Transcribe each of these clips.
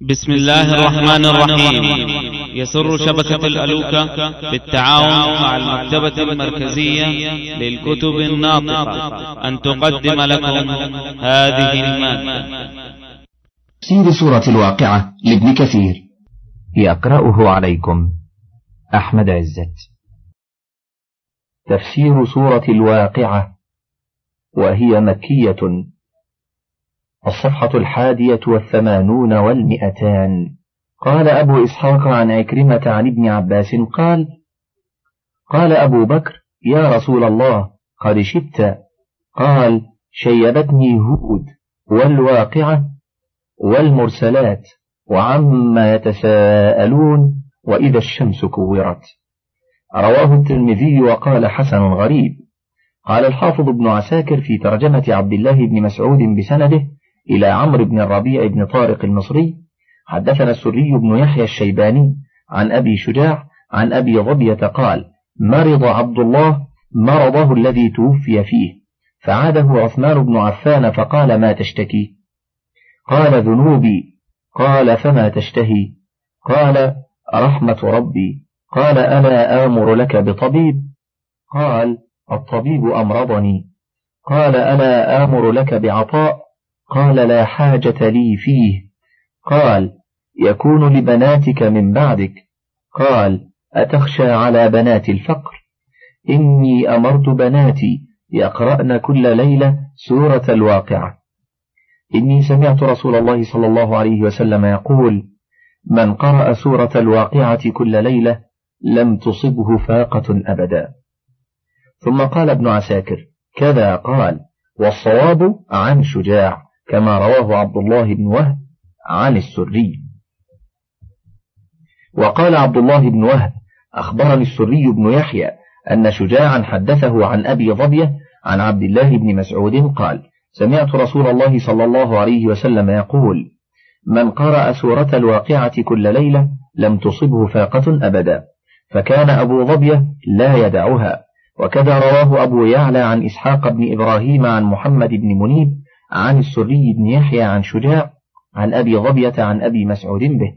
بسم الله الرحمن الرحيم. يسر شبكة الألوكة بالتعاون مع المكتبة المركزية للكتب الناطقة. أن تقدم لكم هذه المادة تفسير سورة الواقعة لابن كثير. يقرأه عليكم. أحمد عزت. تفسير سورة الواقعة. وهي مكية الصفحة الحادية والثمانون والمئتان. قال أبو إسحاق عن عكرمة عن ابن عباس قال قال أبو بكر يا رسول الله قد شبت قال شيبتني هود والواقعة والمرسلات وعما يتساءلون وإذا الشمس كورت. رواه الترمذي وقال حسن غريب. قال الحافظ ابن عساكر في ترجمة عبد الله بن مسعود بسنده إلى عمرو بن الربيع بن طارق المصري حدثنا السري بن يحيى الشيباني عن أبي شجاع عن أبي ظبية قال مرض عبد الله مرضه الذي توفي فيه فعاده عثمان بن عفان فقال ما تشتكي؟ قال ذنوبي؟ قال فما تشتهي؟ قال رحمة ربي؟ قال ألا آمر لك بطبيب؟ قال الطبيب أمرضني. قال ألا آمر لك بعطاء؟ قال لا حاجة لي فيه. قال يكون لبناتك من بعدك. قال أتخشى على بنات الفقر. إني أمرت بناتي يقرأن كل ليلة سورة الواقعة. إني سمعت رسول الله صلى الله عليه وسلم يقول من قرأ سورة الواقعة كل ليلة لم تصبه فاقة أبدا. ثم قال ابن عساكر كذا قال والصواب عن شجاع. كما رواه عبد الله بن وهب عن السري. وقال عبد الله بن وهب أخبرني السري بن يحيى أن شجاعا حدثه عن أبي ظبية عن عبد الله بن مسعود قال سمعت رسول الله صلى الله عليه وسلم يقول من قرأ سورة الواقعة كل ليلة لم تصبه فاقة أبدا فكان أبو ظبية لا يدعها. وكذا رواه أبو يعلى عن إسحاق بن إبراهيم عن محمد بن منيب عن السري بن يحيى عن شجاع عن أبي ظبية عن أبي مسعود به.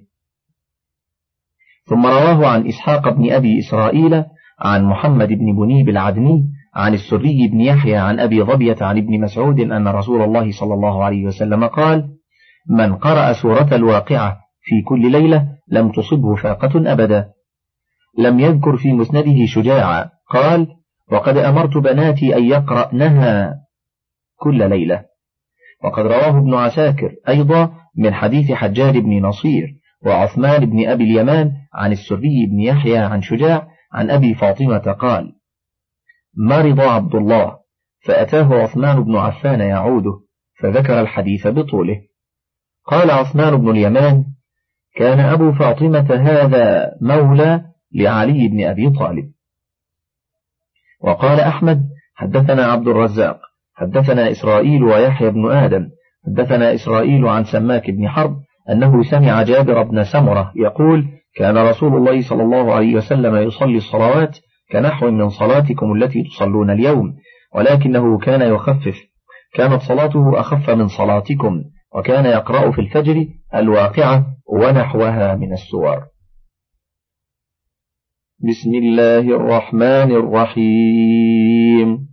ثم رواه عن إسحاق بن أبي إسرائيل عن محمد بن بنيب العدني عن السري بن يحيى عن أبي ظبية عن ابن مسعود أن رسول الله صلى الله عليه وسلم قال من قرأ سورة الواقعة في كل ليلة لم تصبه فاقة أبدا. لم يذكر في مسنده شجاعا. قال وقد أمرت بناتي أن يقرأنها كل ليلة. وقد رواه ابن عساكر أيضا من حديث حجاج بن نصير وعثمان بن أبي اليمان عن السري بن يحيى عن شجاع عن أبي فاطمة قال مرض عبد الله؟ فأتاه عثمان بن عفان يعوده فذكر الحديث بطوله. قال عثمان بن اليمان كان أبو فاطمة هذا مولى لعلي بن أبي طالب. وقال أحمد حدثنا عبد الرزاق. حدثنا إسرائيل ويحيى بن آدم. حدثنا إسرائيل عن سماك بن حرب أنه سمع جابر بن سمرة يقول كان رسول الله صلى الله عليه وسلم يصلي الصلوات كنحو من صلاتكم التي تصلون اليوم ولكنه كان يخفف. كانت صلاته أخف من صلاتكم وكان يقرأ في الفجر الواقعة ونحوها من السور. بسم الله الرحمن الرحيم.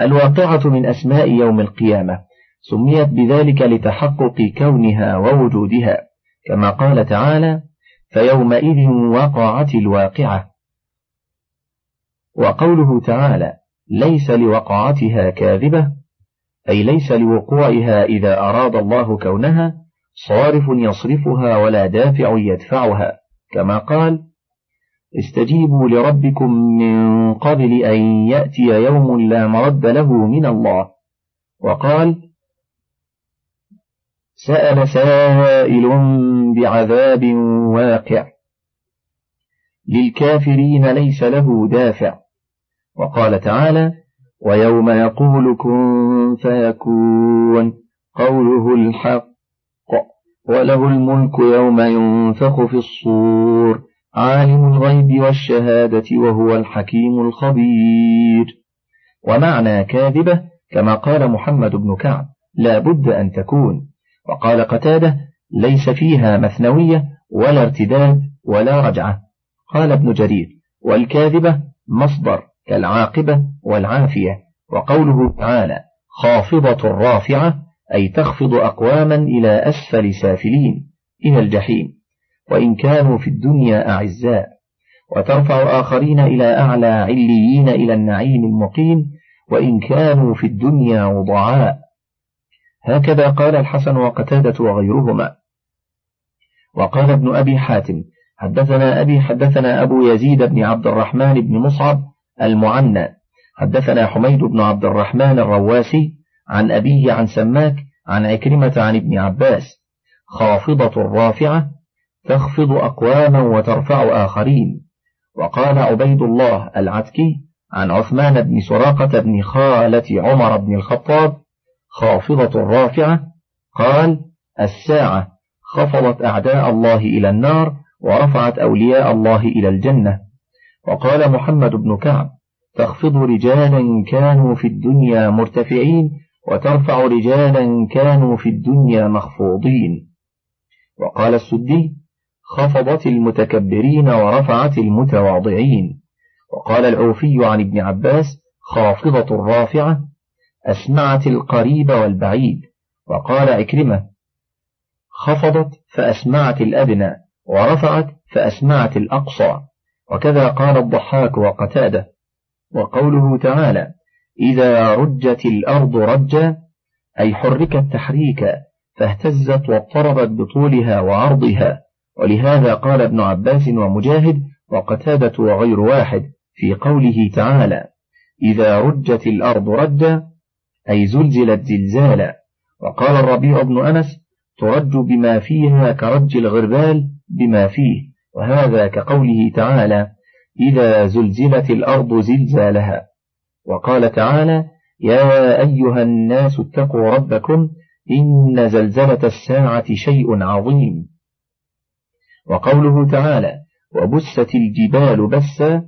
الواقعة من أسماء يوم القيامة سميت بذلك لتحقق كونها ووجودها كما قال تعالى فيومئذ وقعت الواقعة. وقوله تعالى ليس لوقعتها كاذبة أي ليس لوقوعها إذا أراد الله كونها صارف يصرفها ولا دافع يدفعها كما قال استجيبوا لربكم من قبل أن يأتي يوم لا مرد له من الله. وقال سأل سائل بعذاب واقع. للكافرين ليس له دافع. وقال تعالى ويوم يقول كن فيكون قوله الحق وله الملك يوم ينفخ في الصور. عالم الغيب والشهادة وهو الحكيم الخبير. ومعنى كاذبة كما قال محمد بن كعب لا بد أن تكون. وقال قتادة ليس فيها مثنوية ولا ارتداد ولا رجعة. قال ابن جرير والكاذبة مصدر كالعاقبة والعافية. وقوله تعالى خافضة رافعة أي تخفض أقواما إلى أسفل سافلين. إلى الجحيم. وإن كانوا في الدنيا أعزاء. وترفع آخرين إلى أعلى عليين إلى النعيم المقيم. وإن كانوا في الدنيا وضعاء هكذا قال الحسن وقتادة وغيرهما. وقال ابن أبي حاتم حدثنا أبي حدثنا أبو يزيد بن عبد الرحمن بن مصعب المعنى. حدثنا حميد بن عبد الرحمن الرواسي عن أبيه عن سماك عن عكرمة عن ابن عباس. خافضة رافعة تخفض أقواما وترفع آخرين. وقال عبيد الله العتكي عن عثمان بن سراقة بن خالة عمر بن الخطاب خافضة رافعة قال الساعة خفضت أعداء الله إلى النار ورفعت أولياء الله إلى الجنة. وقال محمد بن كعب تخفض رجالا كانوا في الدنيا مرتفعين وترفع رجالا كانوا في الدنيا مخفوضين. وقال السدي خفضت المتكبرين ورفعت المتواضعين. وقال العوفي عن ابن عباس خافضة رافعة أسمعت القريب والبعيد. وقال عكرمة خفضت فأسمعت الأدنى ورفعت فأسمعت الأقصى. وكذا قال الضحاك وقتادة. وقوله تعالى إذا رجت الأرض رجا أي حركت تحريكا فاهتزت واضطربت بطولها وعرضها. ولهذا قال ابن عباس ومجاهد وقتادة وغير واحد في قوله تعالى إذا رجت الأرض رجا أي زلزلت زلزالا. وقال الربيع بن أنس ترج بما فيها كرج الغربال بما فيه. وهذا كقوله تعالى إذا زلزلت الأرض زلزالها. وقال تعالى يا أيها الناس اتقوا ربكم إن زلزلة الساعة شيء عظيم. وقوله تعالى وبست الجبال بسا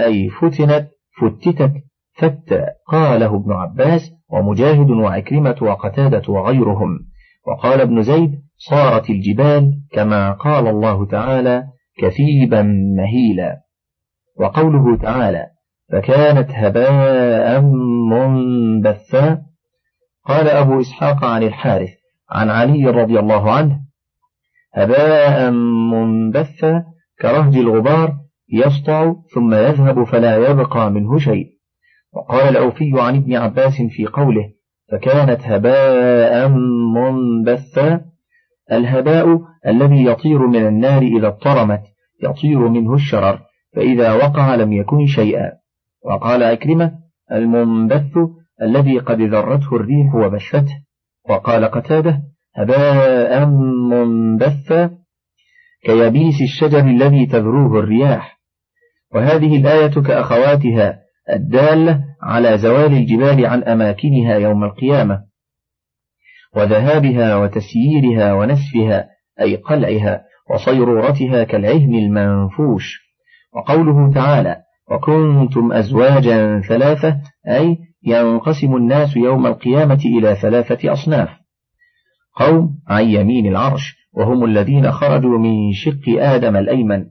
أي فتنت فتتت فتى قاله ابن عباس ومجاهد وعكرمة وقتادة وغيرهم. وقال ابن زيد صارت الجبال كما قال الله تعالى كثيبا مهيلا وقوله تعالى فكانت هباء منبثا قال أبو إسحاق عن الحارث عن علي رضي الله عنه هباء منبثا كرهج الغبار يسطع ثم يذهب فلا يبقى منه شيء. وقال الأوفي عن ابن عباس في قوله فكانت هباء منبثا. الهباء الذي يطير من النار إذا اضطرمت يطير منه الشرر فإذا وقع لم يكن شيئا. وقال أكرمة المنبث الذي قد ذرته الريح وبشته وقال قتادة هباء منبثا كيبيس الشجر الذي تذروه الرياح. وهذه الآية كأخواتها الدالة على زوال الجبال عن أماكنها يوم القيامة وذهابها وتسييرها ونسفها أي قلعها وصيرورتها كالعهن المنفوش. وقوله تعالى وكنتم أزواجا ثلاثة أي ينقسم الناس يوم القيامة إلى ثلاثة أصناف قوم عن يمين العرش وهم الذين خرجوا من شق آدم الأيمن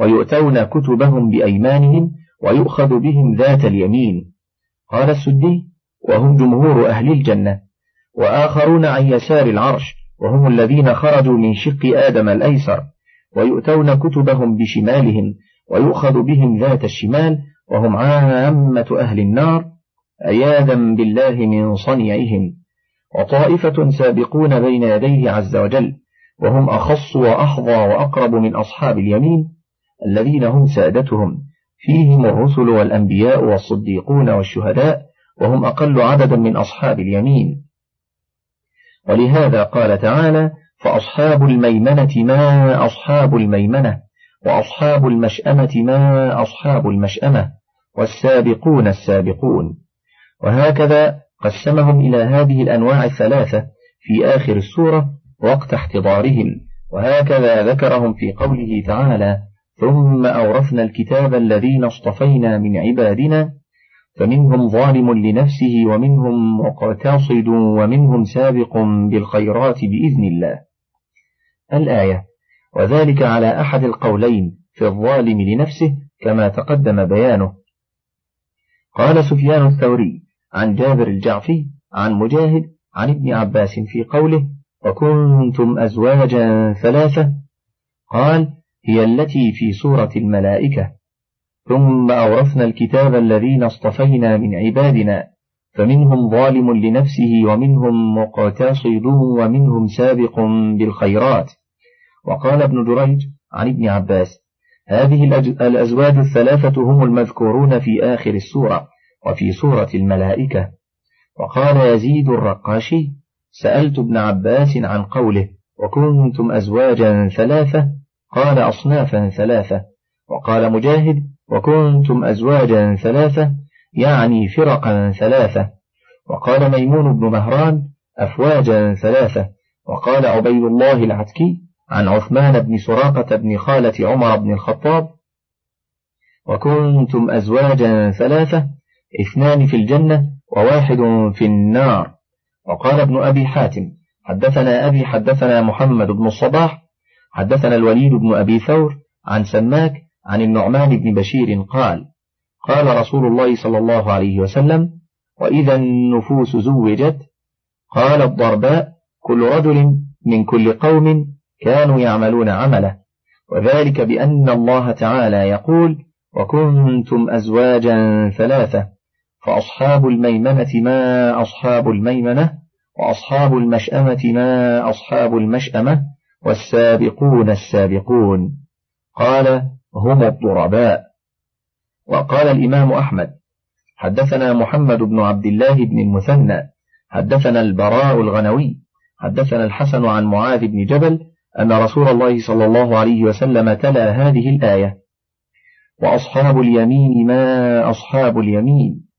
ويؤتون كتبهم بأيمانهم ويؤخذ بهم ذات اليمين. قال السدي وهم جمهور أهل الجنة وآخرون عن يسار العرش وهم الذين خرجوا من شق آدم الأيسر ويؤتون كتبهم بشمالهم ويؤخذ بهم ذات الشمال وهم عامة أهل النار عياذا بالله من صنيعهم. وطائفة سابقون بين يديه عز وجل وهم أخص وأحظى وأقرب من أصحاب اليمين الذين هم سادتهم. فيهم الرسل والأنبياء والصديقون والشهداء وهم أقل عددا من أصحاب اليمين. ولهذا قال تعالى فأصحاب الميمنة ما أصحاب الميمنة وأصحاب المشأمة ما أصحاب المشأمة والسابقون السابقون. وهكذا قسمهم إلى هذه الأنواع الثلاثة في آخر السورة وقت احتضارهم وهكذا ذكرهم في قوله تعالى ثم أورثنا الكتاب الذين اصطفينا من عبادنا فمنهم ظالم لنفسه ومنهم مقتصد ومنهم سابق بالخيرات بإذن الله. الآية وذلك على أحد القولين في الظالم لنفسه كما تقدم بيانه. قال سفيان الثوري عن جابر الجعفي عن مجاهد عن ابن عباس في قوله وكنتم أزواجا ثلاثة؟ قال هي التي في سورة الملائكة. ثم أورثنا الكتاب الذين اصطفينا من عبادنا فمنهم ظالم لنفسه ومنهم مقتصد ومنهم سابق بالخيرات. وقال ابن جريج عن ابن عباس هذه الأزواج الثلاثة هم المذكورون في آخر السورة. وفي سورة الملائكة وقال يزيد الرقاشي سألت ابن عباس عن قوله وكنتم أزواجا ثلاثة؟ قال أصنافا ثلاثة. وقال مجاهد وكنتم أزواجا ثلاثة؟ يعني فرقا ثلاثة. وقال ميمون بن مهران أفواجا ثلاثة. وقال عبيد الله العتكي عن عثمان بن سراقة بن خالة عمر بن الخطاب وكنتم أزواجا ثلاثة؟ اثنان في الجنة وواحد في النار. وقال ابن أبي حاتم حدثنا أبي حدثنا محمد بن الصباح حدثنا الوليد بن أبي ثور عن سماك عن النعمان بن بشير قال قال رسول الله صلى الله عليه وسلم وإذا النفوس زوجت قال الضرباء كل رجل من كل قوم كانوا يعملون عمله. وذلك بأن الله تعالى يقول وكنتم أزواجا ثلاثة فأصحاب الميمنة ما أصحاب الميمنة وأصحاب المشأمة ما أصحاب المشأمة والسابقون السابقون. قال هم الضرباء. وقال الإمام أحمد حدثنا محمد بن عبد الله بن المثنى حدثنا البراء الغنوي حدثنا الحسن عن معاذ بن جبل أن رسول الله صلى الله عليه وسلم تلا هذه الآية وأصحاب اليمين ما أصحاب اليمين.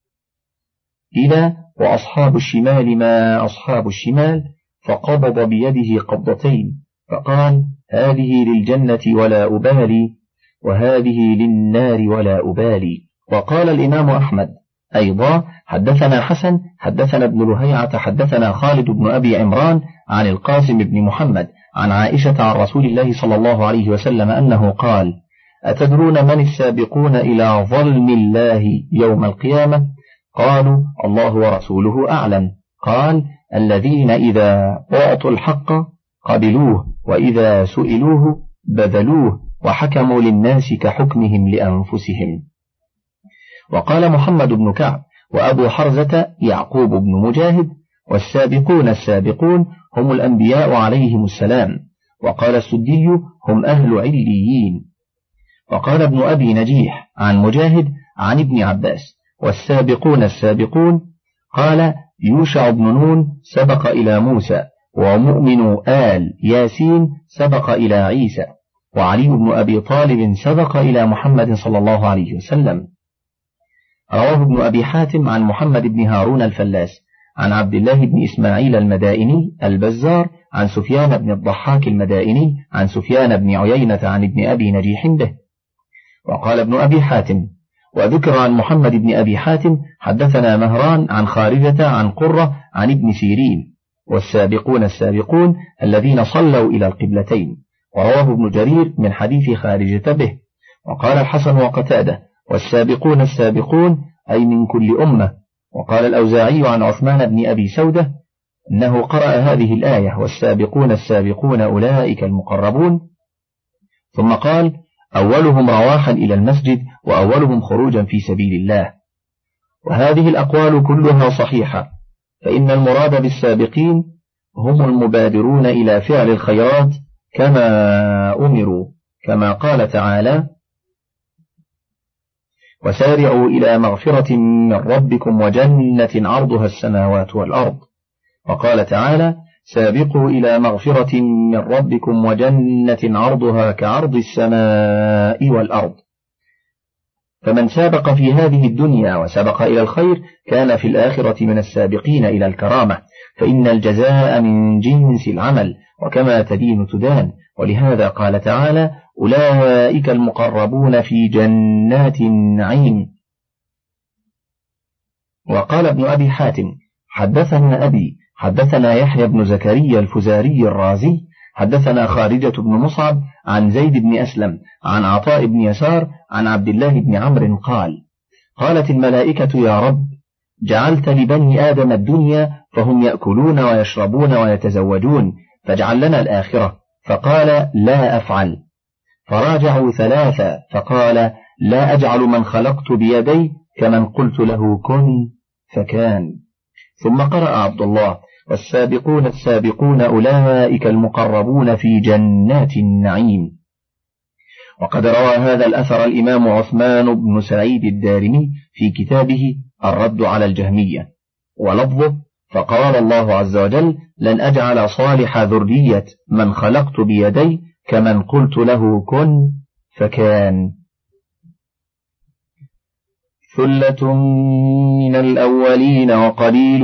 إلى وأصحاب الشمال ما أصحاب الشمال فقبض بيده قبضتين فقال هذه للجنة ولا أبالي وهذه للنار ولا أبالي. وقال الإمام أحمد أيضا حدثنا حسن حدثنا ابن لهيعة حدثنا خالد بن أبي عمران عن القاسم بن محمد عن عائشة عن رسول الله صلى الله عليه وسلم أنه قال أتدرون من السابقون إلى ظلم الله يوم القيامة؟ قالوا الله ورسوله أعلم. قال الذين إذا أعطوا الحق قبلوه وإذا سئلوه بذلوه وحكموا للناس كحكمهم لأنفسهم. وقال محمد بن كعب وأبو حرزة يعقوب بن مجاهد والسابقون السابقون هم الأنبياء عليهم السلام. وقال السدي هم أهل عليين. وقال ابن أبي نجيح عن مجاهد عن ابن عباس والسابقون السابقون قال يوشع بن نون سبق إلى موسى ومؤمن آل ياسين سبق إلى عيسى وعلي بن أبي طالب سبق إلى محمد صلى الله عليه وسلم. رواه ابن أبي حاتم عن محمد بن هارون الفلاس عن عبد الله بن إسماعيل المدائني البزار عن سفيان بن الضحاك المدائني عن سفيان بن عيينة عن ابن أبي نجيح به. وقال ابن أبي حاتم وذكر عن محمد بن أبي حاتم حدثنا مهران عن خارجة عن قرة عن ابن سيرين والسابقون السابقون الذين صلوا إلى القبلتين ورواه ابن جرير من حديث خارجة به وقال الحسن وقتادة والسابقون السابقون أي من كل أمة وقال الأوزاعي عن عثمان بن أبي سودة أنه قرأ هذه الآية والسابقون السابقون أولئك المقربون ثم قال أولهم رواحا إلى المسجد وأولهم خروجا في سبيل الله. وهذه الأقوال كلها صحيحة فإن المراد بالسابقين هم المبادرون إلى فعل الخيرات كما أمروا كما قال تعالى وسارعوا إلى مغفرة من ربكم وجنة عرضها السماوات والأرض وقال تعالى سابقوا إلى مغفرة من ربكم وجنة عرضها كعرض السماء والأرض. فمن سابق في هذه الدنيا وسبق إلى الخير كان في الآخرة من السابقين إلى الكرامة. فإن الجزاء من جنس العمل وكما تدين تدان. ولهذا قال تعالى أولئك المقربون في جنات النعيم. وقال ابن أبي حاتم حدثنا أبي حدثنا يحيى بن زكريا الفزاري الرازي حدثنا خارجة بن مصعب عن زيد بن أسلم عن عطاء بن يسار عن عبد الله بن عمرو قال قالت الملائكة يا رب جعلت لبني آدم الدنيا فهم يأكلون ويشربون ويتزوجون فاجعل لنا الآخرة. فقال لا أفعل. فراجعوا ثلاثة فقال لا أجعل من خلقت بيدي كمن قلت له كن فكان. ثم قرأ عبد الله والسابقون السابقون أولئك المقربون في جنات النعيم. وقد روى هذا الأثر الإمام عثمان بن سعيد الدارمي في كتابه الرد على الجهمية. ولفظه فقال الله عز وجل لن أجعل صالح ذرية من خلقت بيدي كمن قلت له كن فكان ثلة من الأولين وقليل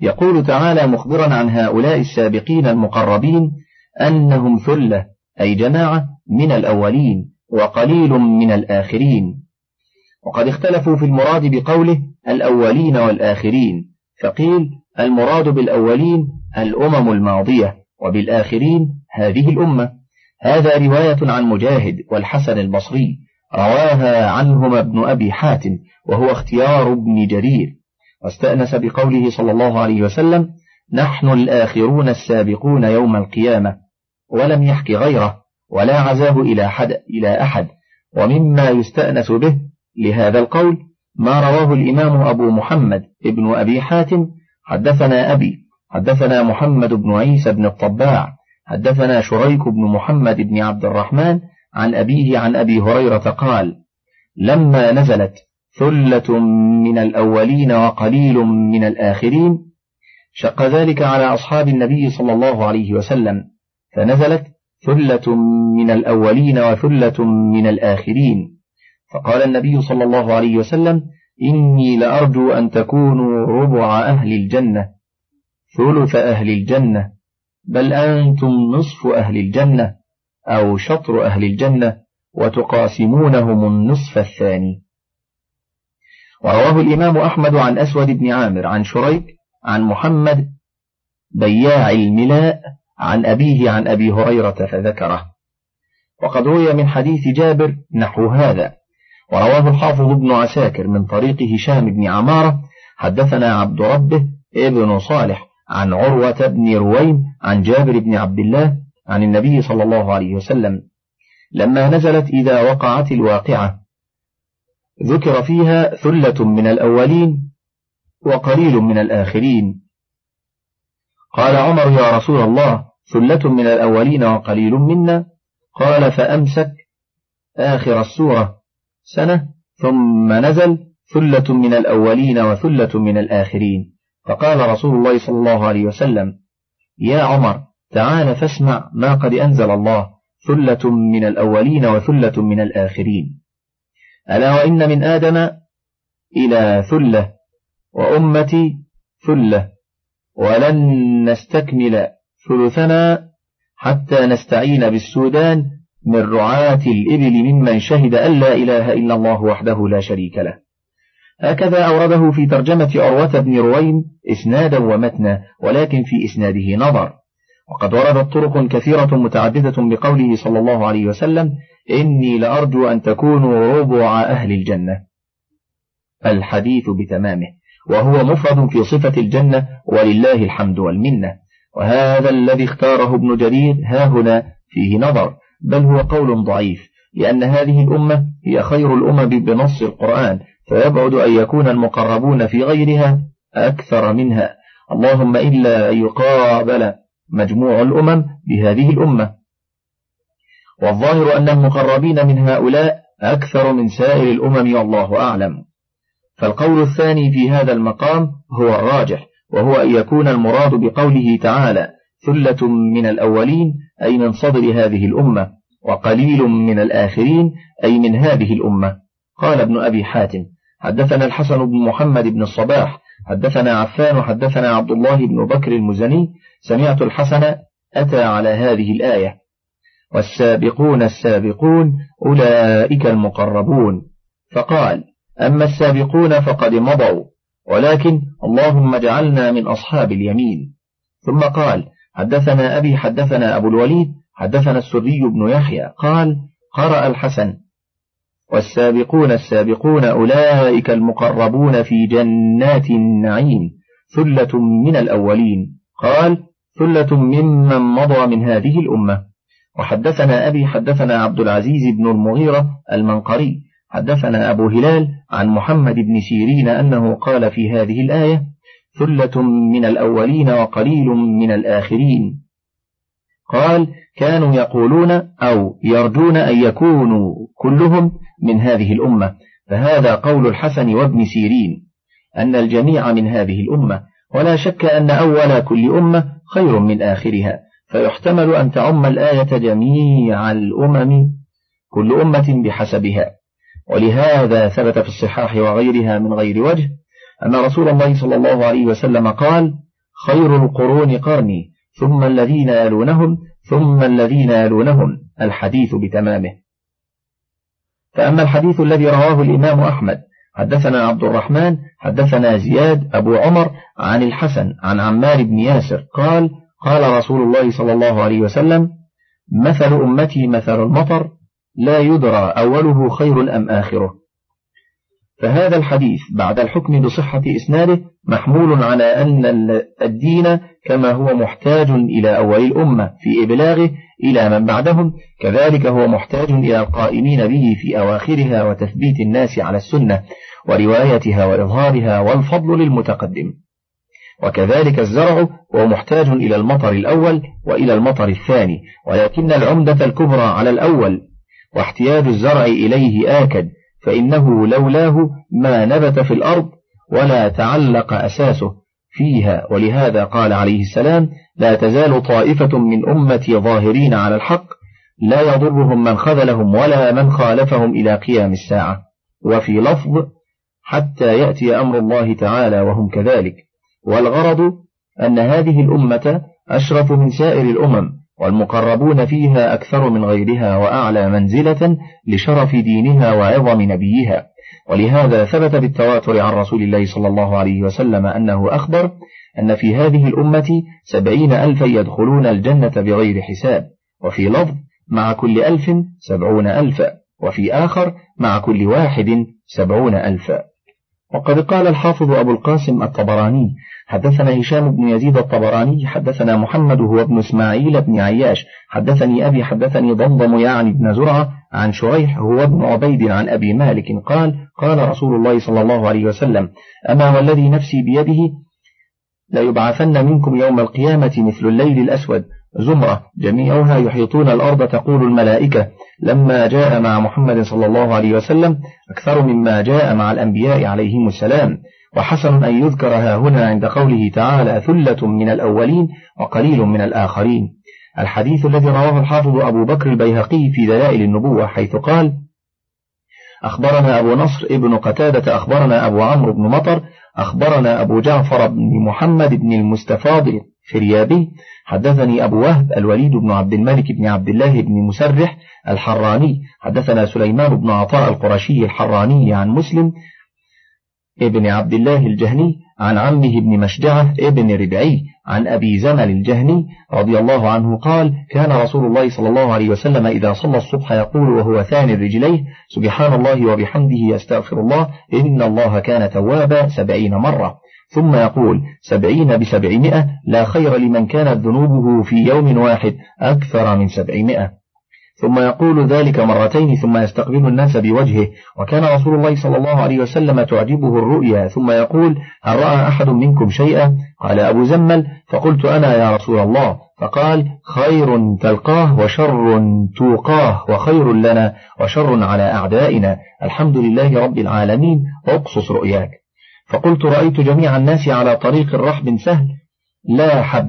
يقول تعالى مخبرا عن هؤلاء السابقين المقربين أنهم ثلة أي جماعة من الأولين وقليل من الآخرين. وقد اختلفوا في المراد بقوله الأولين والآخرين فقيل المراد بالأولين الأمم الماضية وبالآخرين هذه الأمة. هذا رواية عن مجاهد والحسن البصري رواها عنهما ابن أبي حاتم وهو اختيار ابن جرير. واستأنس بقوله صلى الله عليه وسلم نحن الآخرون السابقون يوم القيامة ولم يحك غيره ولا عزاه إلى أحد, إلى أحد ومما يستأنس به لهذا القول ما رواه الإمام أبو محمد ابن أبي حاتم حدثنا أبي حدثنا محمد بن عيسى بن الطباع حدثنا شريك بن محمد بن عبد الرحمن عن أبيه عن أبي هريرة قال لما نزلت ثلة من الأولين وقليل من الآخرين شق ذلك على أصحاب النبي صلى الله عليه وسلم فنزلت ثلة من الأولين وثلة من الآخرين فقال النبي صلى الله عليه وسلم إني لأرجو أن تكونوا ربع أهل الجنة ثلث أهل الجنة بل أنتم نصف أهل الجنة أو شطر أهل الجنة وتقاسمونهم النصف الثاني ورواه الإمام أحمد عن أسود بن عامر عن شريك عن محمد بياع الملاء عن أبيه عن أبي هريرة فذكره. وقد روي من حديث جابر نحو هذا. ورواه الحافظ ابن عساكر من طريق هشام بن عمارة حدثنا عبد ربه ابن صالح عن عروة بن رويم عن جابر بن عبد الله عن النبي صلى الله عليه وسلم. لما نزلت إذا وقعت الواقعة ذكر فيها ثلة من الأولين وقليل من الآخرين. قال عمر يا رسول الله ثلة من الأولين وقليل منا. قال فأمسك آخر السورة سنة ثم نزل ثلة من الأولين وثلة من الآخرين. فقال رسول الله صلى الله عليه وسلم يا عمر تعال فاسمع ما قد أنزل الله ثلة من الأولين وثلة من الآخرين. ألا وإن من آدم إلى ثلة وأمتي ثلة ولن نستكمل ثلثنا حتى نستعين بالسودان من رعاة الإبل ممن شهد أن لا إله إلا الله وحده لا شريك له. هكذا أورده في ترجمة أروة بن رويم إسنادا ومتنا ولكن في إسناده نظر. وقد وردت طرق كثيرة متعددة بقوله صلى الله عليه وسلم إني لأرجو أن تكونوا ربع أهل الجنة. الحديث بتمامه وهو مفرد في صفة الجنة ولله الحمد والمنة. وهذا الذي اختاره ابن جرير ها هنا فيه نظر بل هو قول ضعيف لأن هذه الأمة هي خير الأمم بنص القرآن فيبعد أن يكون المقربون في غيرها أكثر منها. اللهم إلا أن يقابل مجموع الأمم بهذه الأمة. والظاهر أن المقربين من هؤلاء أكثر من سائر الأمم والله أعلم. فالقول الثاني في هذا المقام هو الراجح وهو أن يكون المراد بقوله تعالى ثلة من الأولين أي من صدر هذه الأمة وقليل من الآخرين أي من هذه الأمة. قال ابن أبي حاتم حدثنا الحسن بن محمد بن الصباح حدثنا عفان حدثنا عبد الله بن بكر المزني سمعت الحسن أتى على هذه الآية. والسابقون السابقون أولئك المقربون. فقال أما السابقون فقد مضوا ولكن اللهم اجعلنا من أصحاب اليمين. ثم قال حدثنا أبي حدثنا أبو الوليد حدثنا السري بن يحيى. قال قرأ الحسن. والسابقون السابقون أولئك المقربون في جنات النعيم ثلة من الأولين. قال ثلة ممن مضى من هذه الأمة. وحدثنا أبي حدثنا عبد العزيز بن المغيرة المنقري. حدثنا أبو هلال عن محمد بن سيرين أنه قال في هذه الآية ثلة من الأولين وقليل من الآخرين قال كانوا يقولون أو يرجون أن يكونوا كلهم من هذه الأمة فهذا قول الحسن وابن سيرين أن الجميع من هذه الأمة ولا شك أن أول كل أمة خير من آخرها فيحتمل أن تعم الآية جميع الأمم كل أمة بحسبها. ولهذا ثبت في الصحاح وغيرها من غير وجه أن رسول الله صلى الله عليه وسلم قال خير القرون قرني ثم الذين يلونهم ثم الذين يلونهم. الحديث بتمامه. فأما الحديث الذي رواه الإمام أحمد حدثنا عبد الرحمن حدثنا زياد أبو عمر عن الحسن عن عمار بن ياسر قال قال رسول الله صلى الله عليه وسلم مثل أمتي مثل المطر لا يدرى أوله خير أم آخره. فهذا الحديث بعد الحكم بصحة إسناده محمول على أن الدين كما هو محتاج إلى أول الأمة في إبلاغه إلى من بعدهم كذلك هو محتاج إلى القائمين به في أواخرها وتثبيت الناس على السنة وروايتها وإظهارها والفضل للمتقدم. وكذلك الزرع هو محتاج إلى المطر الأول وإلى المطر الثاني ولكن العمدة الكبرى على الأول. واحتياج الزرع إليه آكد فإنه لولاه ما نبت في الأرض ولا تعلق أساسه فيها. ولهذا قال عليه السلام لا تزال طائفة من أمتي ظاهرين على الحق لا يضرهم من خذلهم ولا من خالفهم إلى قيام الساعة. وفي لفظ حتى يأتي أمر الله تعالى وهم كذلك. والغرض أن هذه الأمة أشرف من سائر الأمم والمقربون فيها أكثر من غيرها وأعلى منزلة لشرف دينها وعظم نبيها. ولهذا ثبت بالتواتر عن رسول الله صلى الله عليه وسلم أنه أخبر أن في هذه الأمة سبعين ألفا يدخلون الجنة بغير حساب وفي لفظ مع كل ألف سبعون ألفا وفي آخر مع كل واحد سبعون ألفا. وقد قال الحافظ أبو القاسم الطبراني حدثنا هشام بن يزيد الطبراني حدثنا محمد هو ابن إسماعيل بن عياش حدثني أبي حدثني ضمضم يعني بن زرعة عن شريح هو ابن عبيد عن أبي مالك قال قال رسول الله صلى الله عليه وسلم أما والذي نفسي بيده ليبعثن منكم يوم القيامة مثل الليل الأسود. زمرة. جميعها يحيطون الأرض تقول الملائكة لما جاء مع محمد صلى الله عليه وسلم أكثر مما جاء مع الأنبياء عليهم السلام. وحسن أن يذكر ها هنا عند قوله تعالى ثلة من الأولين وقليل من الآخرين الحديث الذي رواه الحافظ أبو بكر البيهقي في دلائل النبوة حيث قال أخبرنا أبو نصر ابن قتادة أخبرنا أبو عمرو بن مطر أخبرنا أبو جعفر بن محمد بن المستفاض فريابي حدثني أبو وهب الوليد بن عبد الملك بن عبد الله بن مسرح الحراني حدثنا سليمان بن عطاء القرشي الحراني عن مسلم ابن عبد الله الجهني عن عمه ابن مشجعة ابن ربعي عن أبي زمل الجهني رضي الله عنه قال كان رسول الله صلى الله عليه وسلم إذا صلى الصبح يقول وهو ثاني رجليه سبحان الله وبحمده يستغفر الله إن الله كان توابا سبعين مرة. ثم يقول سبعين بسبعمائة لا خير لمن كانت ذنوبه في يوم واحد أكثر من سبعمائة. ثم يقول ذلك مرتين ثم يستقبل الناس بوجهه. وكان رسول الله صلى الله عليه وسلم تعجبه الرؤيا ثم يقول هل رأى أحد منكم شيئا؟ قال أبو زمل فقلت أنا يا رسول الله. فقال خير تلقاه وشر توقاه وخير لنا وشر على أعدائنا. الحمد لله رب العالمين اقصص رؤياك. فقلت رأيت جميع الناس على طريق الرحب سهل لا حب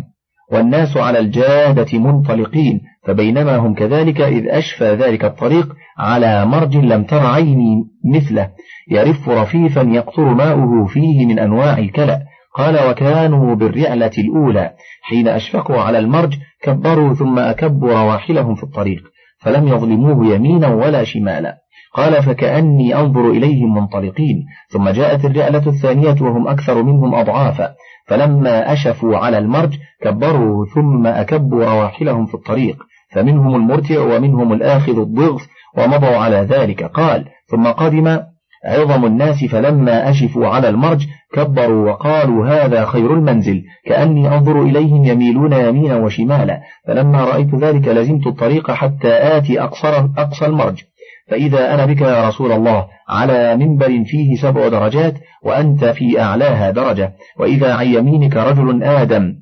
والناس على الجادة منطلقين. فبينما هم كذلك إذ أشفى ذلك الطريق على مرج لم تر عيني مثله يرف رفيفا يقطر ماؤه فيه من أنواع الكلأ. قال وكانوا بالرعلة الأولى. حين أشفقوا على المرج كبروا ثم أكبوا رواحلهم في الطريق فلم يظلموه يمينا ولا شمالا. قال فكأني أنظر إليهم منطلقين. ثم جاءت الرعلة الثانية وهم أكثر منهم أضعافا. فلما أشفوا على المرج كبروا ثم أكبوا رواحلهم في الطريق. فمنهم المرتع ومنهم الآخذ الضغث ومضوا على ذلك. قال ثم قدم عظم الناس فلما أشفوا على المرج كبروا وقالوا هذا خير المنزل كأني أنظر إليهم يميلون يمينا وشمالا. فلما رأيت ذلك لزمت الطريق حتى آتي أقصر أقصى المرج. فإذا أنا بك يا رسول الله على منبر فيه سبع درجات وأنت في أعلاها درجة وإذا عن يمينك رجل آدم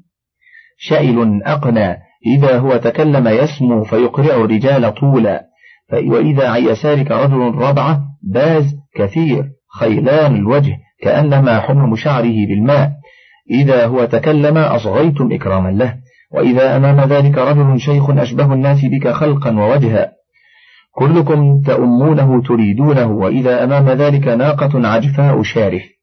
شئل أقنى إذا هو تكلم يسمو فيقرع الرجال طولا وإذا عن يسارك رجل ربعة باز كثير خيلان الوجه كأنما حمم شعره بالماء. إذا هو تكلم أصغيتم إكراما له وإذا أمام ذلك رجل شيخ أشبه الناس بك خلقا ووجها. كلكم تأمونه تريدونه وإذا أمام ذلك ناقة عجفاء شارف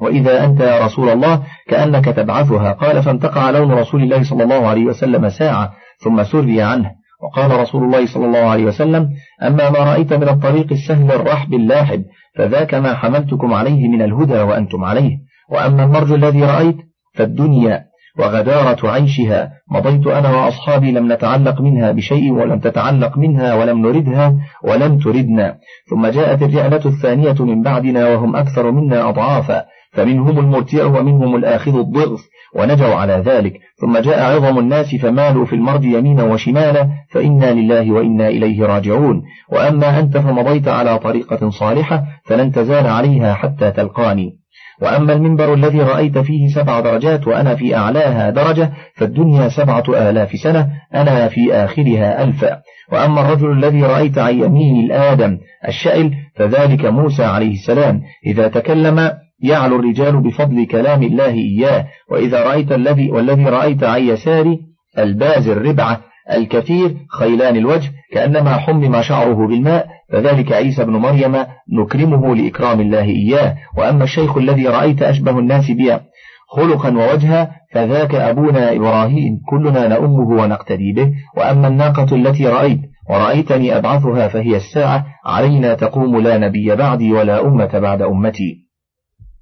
وإذا أنت يا رسول الله كأنك تبعثها. قال فانتقع لون رسول الله صلى الله عليه وسلم ساعة ثم سري عنه. وقال رسول الله صلى الله عليه وسلم أما ما رأيت من الطريق السهل الرحب اللاحب فذاك ما حملتكم عليه من الهدى وأنتم عليه. وأما المرج الذي رأيت فالدنيا وغدارة عيشها. مضيت أنا وأصحابي لم نتعلق منها بشيء ولم تتعلق منها ولم نردها ولم تردنا. ثم جاءت الرعلة الثانية من بعدنا وهم أكثر منا أضعافا. فمنهم المرتع ومنهم الآخذ الضغث ونجوا على ذلك. ثم جاء عظم الناس فمالوا في المرج يمينا وشمالا فإنا لله وإنا إليه راجعون. وأما أنت فمضيت على طريقة صالحة فلن تزال عليها حتى تلقاني. وأما المنبر الذي رأيت فيه سبع درجات وأنا في أعلاها درجة فالدنيا سبعة آلاف سنة أنا في آخرها ألفا وأما الرجل الذي رأيت عن يمين الآدم الشأل فذلك موسى عليه السلام. إذا تكلم يعلو الرجال بفضل كلام الله إياه وإذا رأيت الذي والذي رأيت عن يساري الباز الربعة الكثير خيلان الوجه كأنما حمم شعره بالماء فذلك عيسى بن مريم نكرمه لإكرام الله إياه. وأما الشيخ الذي رأيت أشبه الناس بي خلقا ووجها فذاك أبونا إبراهيم كلنا نأمه ونقتدي به. وأما الناقة التي رأيت ورأيتني أبعثها فهي الساعة علينا تقوم لا نبي بعدي ولا أمة بعد أمتي.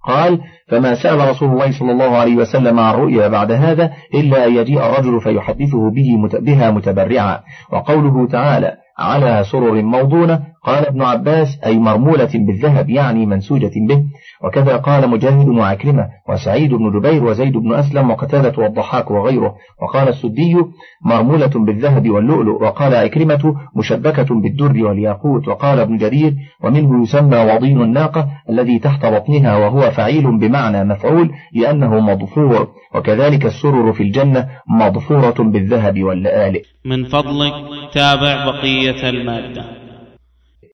قال فما سأل رسول الله صلى الله عليه وسلم عن رؤيا بعد هذا إلا أن يجيء الرجل فيحدثه به بها متبرعا. وقوله تعالى على سرر موضونة. قال ابن عباس أي مرمولة بالذهب يعني منسوجة به. وكذا قال مجاهد وعكرمة وسعيد بن جبير وزيد بن أسلم وقتادة والضحاك وغيره. وقال السدي مرمولة بالذهب واللؤلؤ. وقال عكرمة مشبكة بالدر والياقوت. وقال ابن جرير ومنه يسمى وضين الناقة الذي تحت بطنها وهو فعيل بمعنى مفعول لأنه مضفور. وكذلك السرر في الجنة مضفورة بالذهب واللآلئ من فضلك تابع بقية المادة.